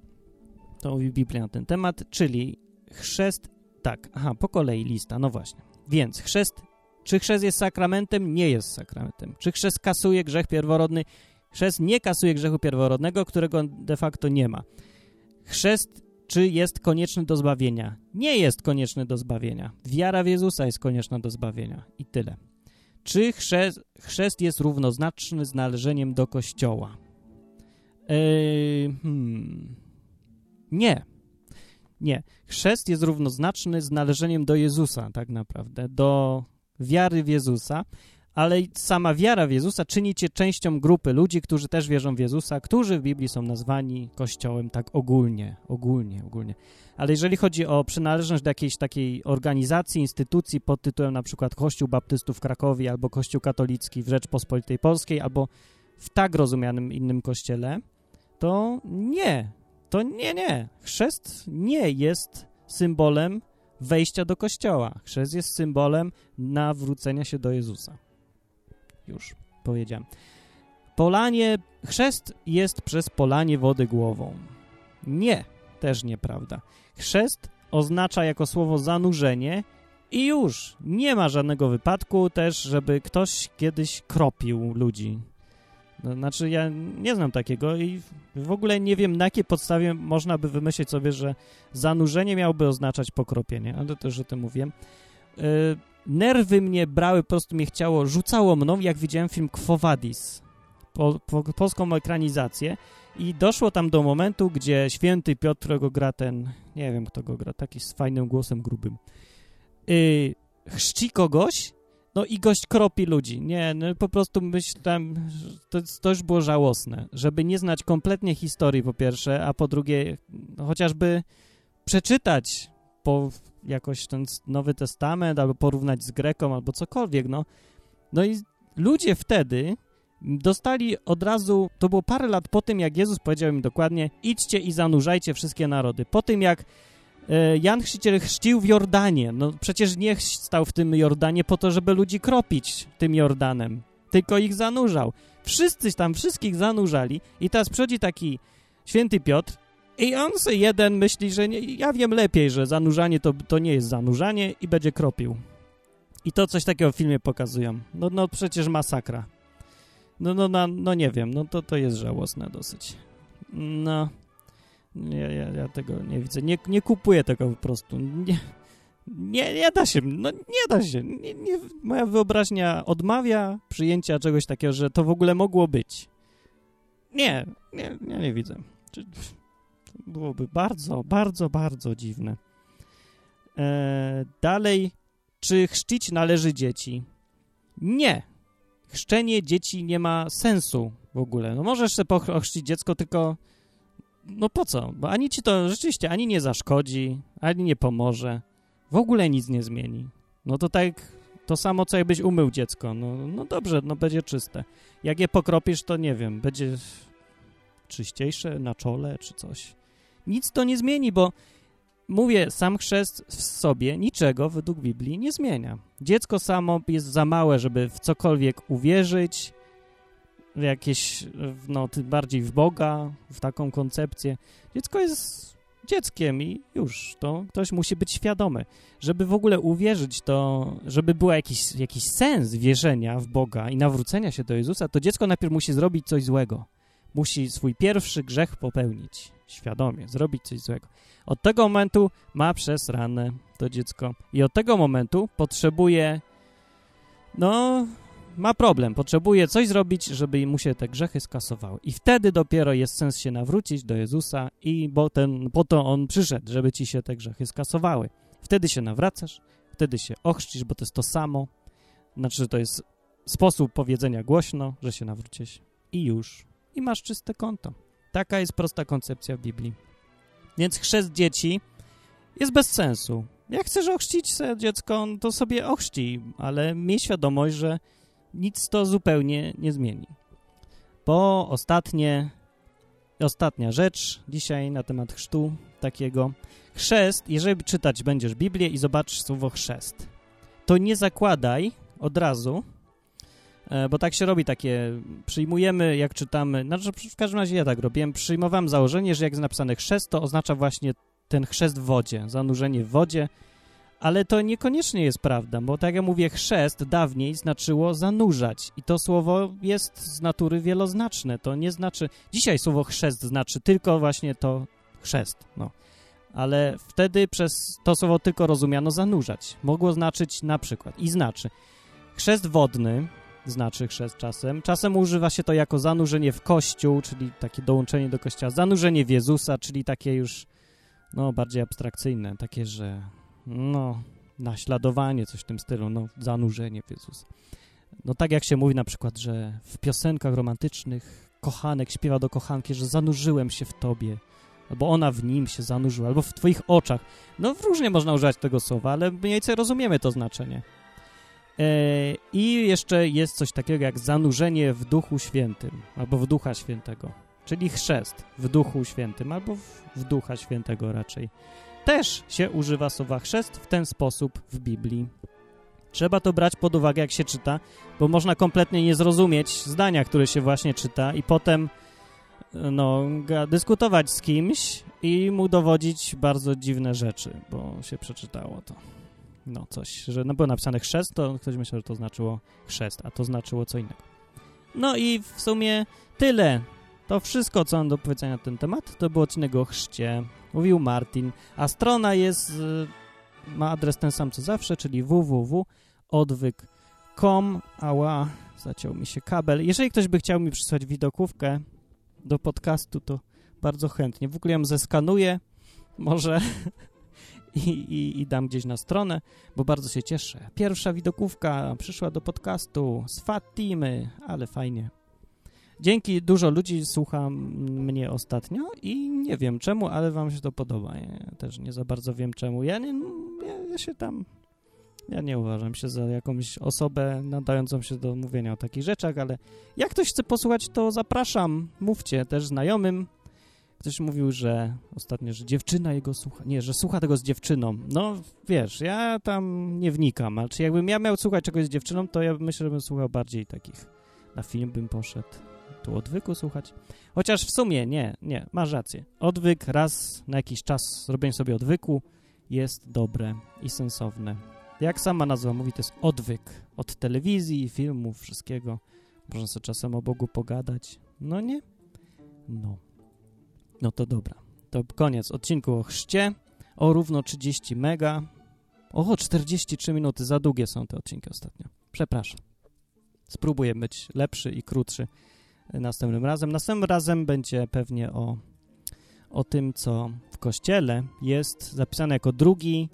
To mówi Biblia na ten temat, czyli chrzest, tak, aha, po kolei lista, no właśnie. Więc chrzest, czy chrzest jest sakramentem? Nie jest sakramentem. Czy chrzest kasuje grzech pierworodny? Chrzest nie kasuje grzechu pierworodnego, którego de facto nie ma. Chrzest czy jest konieczny do zbawienia? Nie jest konieczny do zbawienia. Wiara w Jezusa jest konieczna do zbawienia. I tyle. Czy chrzest, chrzest jest równoznaczny z należeniem do Kościoła? Yy, hmm. Nie. Nie. Chrzest jest równoznaczny z należeniem do Jezusa, tak naprawdę, do wiary w Jezusa, ale sama wiara w Jezusa czyni cię częścią grupy ludzi, którzy też wierzą w Jezusa, którzy w Biblii są nazwani Kościołem tak ogólnie, ogólnie, ogólnie. Ale jeżeli chodzi o przynależność do jakiejś takiej organizacji, instytucji pod tytułem na przykład Kościół Baptystów w Krakowie albo Kościół Katolicki w Rzeczpospolitej Polskiej albo w tak rozumianym innym kościele, to nie, to nie, nie. Chrzest nie jest symbolem wejścia do kościoła. Chrzest jest symbolem nawrócenia się do Jezusa już powiedziałem. Polanie, chrzest jest przez polanie wody głową. Nie, też nieprawda. Chrzest oznacza jako słowo zanurzenie i już nie ma żadnego wypadku też, żeby ktoś kiedyś kropił ludzi. No, znaczy, ja nie znam takiego i w ogóle nie wiem, na jakiej podstawie można by wymyślić sobie, że zanurzenie miałoby oznaczać pokropienie, ale to też o tym mówiłem. Yy, nerwy mnie brały, po prostu mnie chciało, rzucało mną, jak widziałem film Quo Vadis, po, po, polską ekranizację i doszło tam do momentu, gdzie święty Piotr, którego gra ten, nie wiem kto go gra, taki z fajnym głosem grubym, yy, chrzci kogoś, no i gość kropi ludzi. Nie, no po prostu myślałem, to, to już było żałosne, żeby nie znać kompletnie historii po pierwsze, a po drugie no, chociażby przeczytać po jakoś ten Nowy Testament, albo porównać z Greką, albo cokolwiek, no. No i ludzie wtedy dostali od razu, to było parę lat po tym, jak Jezus powiedział im dokładnie, idźcie i zanurzajcie wszystkie narody. Po tym, jak e, Jan Chrzciciel chrzcił w Jordanie, no przecież nie stał w tym Jordanie po to, żeby ludzi kropić tym Jordanem, tylko ich zanurzał. Wszyscy tam wszystkich zanurzali i teraz przychodzi taki święty Piotr i on sobie jeden myśli, że nie, ja wiem lepiej, że zanurzanie to, to nie jest zanurzanie i będzie kropił. I to coś takiego w filmie pokazują. No, no przecież masakra. No, no, no, no nie wiem, no to, to jest żałosne dosyć. No, ja, ja, ja tego nie widzę. Nie, nie kupuję tego po prostu. Nie, nie, nie da się, no nie da się. Nie, nie, moja wyobraźnia odmawia przyjęcia czegoś takiego, że to w ogóle mogło być. Nie, nie, nie, nie widzę. Czy, byłoby bardzo, bardzo, bardzo dziwne. E, dalej, czy chrzcić należy dzieci? Nie. Chrzczenie dzieci nie ma sensu w ogóle. No możesz sobie ochrzcić dziecko, tylko no po co? Bo ani ci to rzeczywiście ani nie zaszkodzi, ani nie pomoże. W ogóle nic nie zmieni. No to tak to samo, co jakbyś umył dziecko. No, no dobrze, no będzie czyste. Jak je pokropisz, to nie wiem, będzie czyściejsze na czole czy coś nic to nie zmieni, bo mówię, sam chrzest w sobie niczego według Biblii nie zmienia. Dziecko samo jest za małe, żeby w cokolwiek uwierzyć, w jakieś, no, bardziej w Boga, w taką koncepcję. Dziecko jest dzieckiem i już, to ktoś musi być świadomy. Żeby w ogóle uwierzyć to, żeby był jakiś, jakiś sens wierzenia w Boga i nawrócenia się do Jezusa, to dziecko najpierw musi zrobić coś złego. Musi swój pierwszy grzech popełnić, świadomie, zrobić coś złego. Od tego momentu ma przez ranę to dziecko i od tego momentu potrzebuje, no, ma problem, potrzebuje coś zrobić, żeby mu się te grzechy skasowały. I wtedy dopiero jest sens się nawrócić do Jezusa i bo ten, po to On przyszedł, żeby ci się te grzechy skasowały. Wtedy się nawracasz, wtedy się ochrzcisz, bo to jest to samo. Znaczy, to jest sposób powiedzenia głośno, że się nawrócisz i już. I masz czyste konto. Taka jest prosta koncepcja w Biblii. Więc chrzest dzieci jest bez sensu. Jak chcesz ochrzcić sobie dziecko, to sobie ochrzci, ale miej świadomość, że nic to zupełnie nie zmieni. Bo ostatnie, ostatnia rzecz dzisiaj na temat chrztu takiego. Chrzest, jeżeli czytać będziesz Biblię i zobaczysz słowo chrzest, to nie zakładaj od razu, bo tak się robi takie, przyjmujemy, jak czytamy, znaczy w każdym razie ja tak robiłem, przyjmowałem założenie, że jak jest napisane chrzest, to oznacza właśnie ten chrzest w wodzie, zanurzenie w wodzie, ale to niekoniecznie jest prawda, bo tak jak mówię, chrzest dawniej znaczyło zanurzać i to słowo jest z natury wieloznaczne. To nie znaczy, dzisiaj słowo chrzest znaczy tylko właśnie to chrzest, no. Ale wtedy przez to słowo tylko rozumiano zanurzać. Mogło znaczyć na przykład i znaczy chrzest wodny, znaczy chrzest czasem. Czasem używa się to jako zanurzenie w kościół, czyli takie dołączenie do kościoła. Zanurzenie w Jezusa, czyli takie już no, bardziej abstrakcyjne, takie, że no, naśladowanie, coś w tym stylu, no, zanurzenie w Jezusa. No tak jak się mówi na przykład, że w piosenkach romantycznych kochanek śpiewa do kochanki, że zanurzyłem się w tobie, albo ona w nim się zanurzyła, albo w twoich oczach. No różnie można używać tego słowa, ale mniej więcej rozumiemy to znaczenie. E, I jeszcze jest coś takiego jak zanurzenie w Duchu Świętym, albo w Ducha Świętego, czyli chrzest w Duchu Świętym, albo w, w Ducha Świętego raczej też się używa słowa chrzest w ten sposób w Biblii. Trzeba to brać pod uwagę, jak się czyta, bo można kompletnie nie zrozumieć zdania, które się właśnie czyta i potem no, dyskutować z kimś i mu dowodzić bardzo dziwne rzeczy, bo się przeczytało to. No coś, że no było napisane chrzest, to ktoś myślał, że to znaczyło chrzest, a to znaczyło co innego. No i w sumie tyle. To wszystko, co mam do powiedzenia na ten temat, to był odcinek o chrzcie. Mówił Martin, a strona jest, y, ma adres ten sam co zawsze, czyli www.odwyk.com. Ała, zaciął mi się kabel. Jeżeli ktoś by chciał mi przysłać widokówkę do podcastu, to bardzo chętnie. W ogóle ją zeskanuję, może i, i, i, dam gdzieś na stronę, bo bardzo się cieszę. Pierwsza widokówka przyszła do podcastu z Fatimy, ale fajnie. Dzięki dużo ludzi słucha mnie ostatnio i nie wiem czemu, ale wam się to podoba. Ja też nie za bardzo wiem czemu. Ja, nie, ja, ja się tam... Ja nie uważam się za jakąś osobę nadającą się do mówienia o takich rzeczach, ale jak ktoś chce posłuchać, to zapraszam. Mówcie też znajomym. Ktoś mówił, że ostatnio, że dziewczyna jego słucha. Nie, że słucha tego z dziewczyną. No, wiesz, ja tam nie wnikam, ale czy jakbym ja miał słuchać czegoś z dziewczyną, to ja myślę, że bym słuchał bardziej takich. Na film bym poszedł tu odwyku słuchać. Chociaż w sumie nie, nie, masz rację. Odwyk raz na jakiś czas, zrobienie sobie odwyku jest dobre i sensowne. Jak sama nazwa mówi, to jest odwyk od telewizji, filmów, wszystkiego. Można sobie czasem o Bogu pogadać. No nie? No. No to dobra. To koniec odcinku o chrzcie. O równo 30 mega. O, 43 minuty. Za długie są te odcinki ostatnio. Przepraszam. Spróbuję być lepszy i krótszy następnym razem. Następnym razem będzie pewnie o, o tym, co w Kościele jest zapisane jako drugi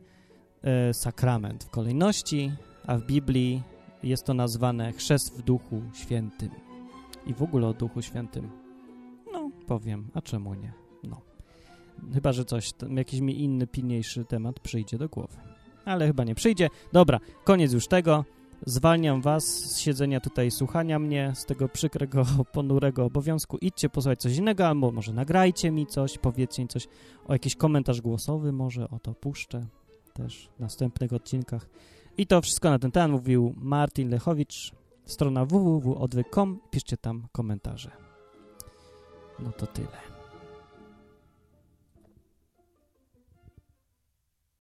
e, sakrament w kolejności, a w Biblii jest to nazwane chrzest w Duchu Świętym. I w ogóle o Duchu Świętym. Powiem, a czemu nie? No. Chyba, że coś, jakiś mi inny, pilniejszy temat przyjdzie do głowy. Ale chyba nie przyjdzie. Dobra, koniec już tego. Zwalniam was z siedzenia tutaj, słuchania mnie, z tego przykrego, ponurego obowiązku. Idźcie posłuchać coś innego, albo może nagrajcie mi coś, powiedzcie mi coś, o jakiś komentarz głosowy może, o to puszczę też w następnych odcinkach. I to wszystko na ten temat mówił Martin Lechowicz, strona www.odwyk.com. Piszcie tam komentarze. No to tyle.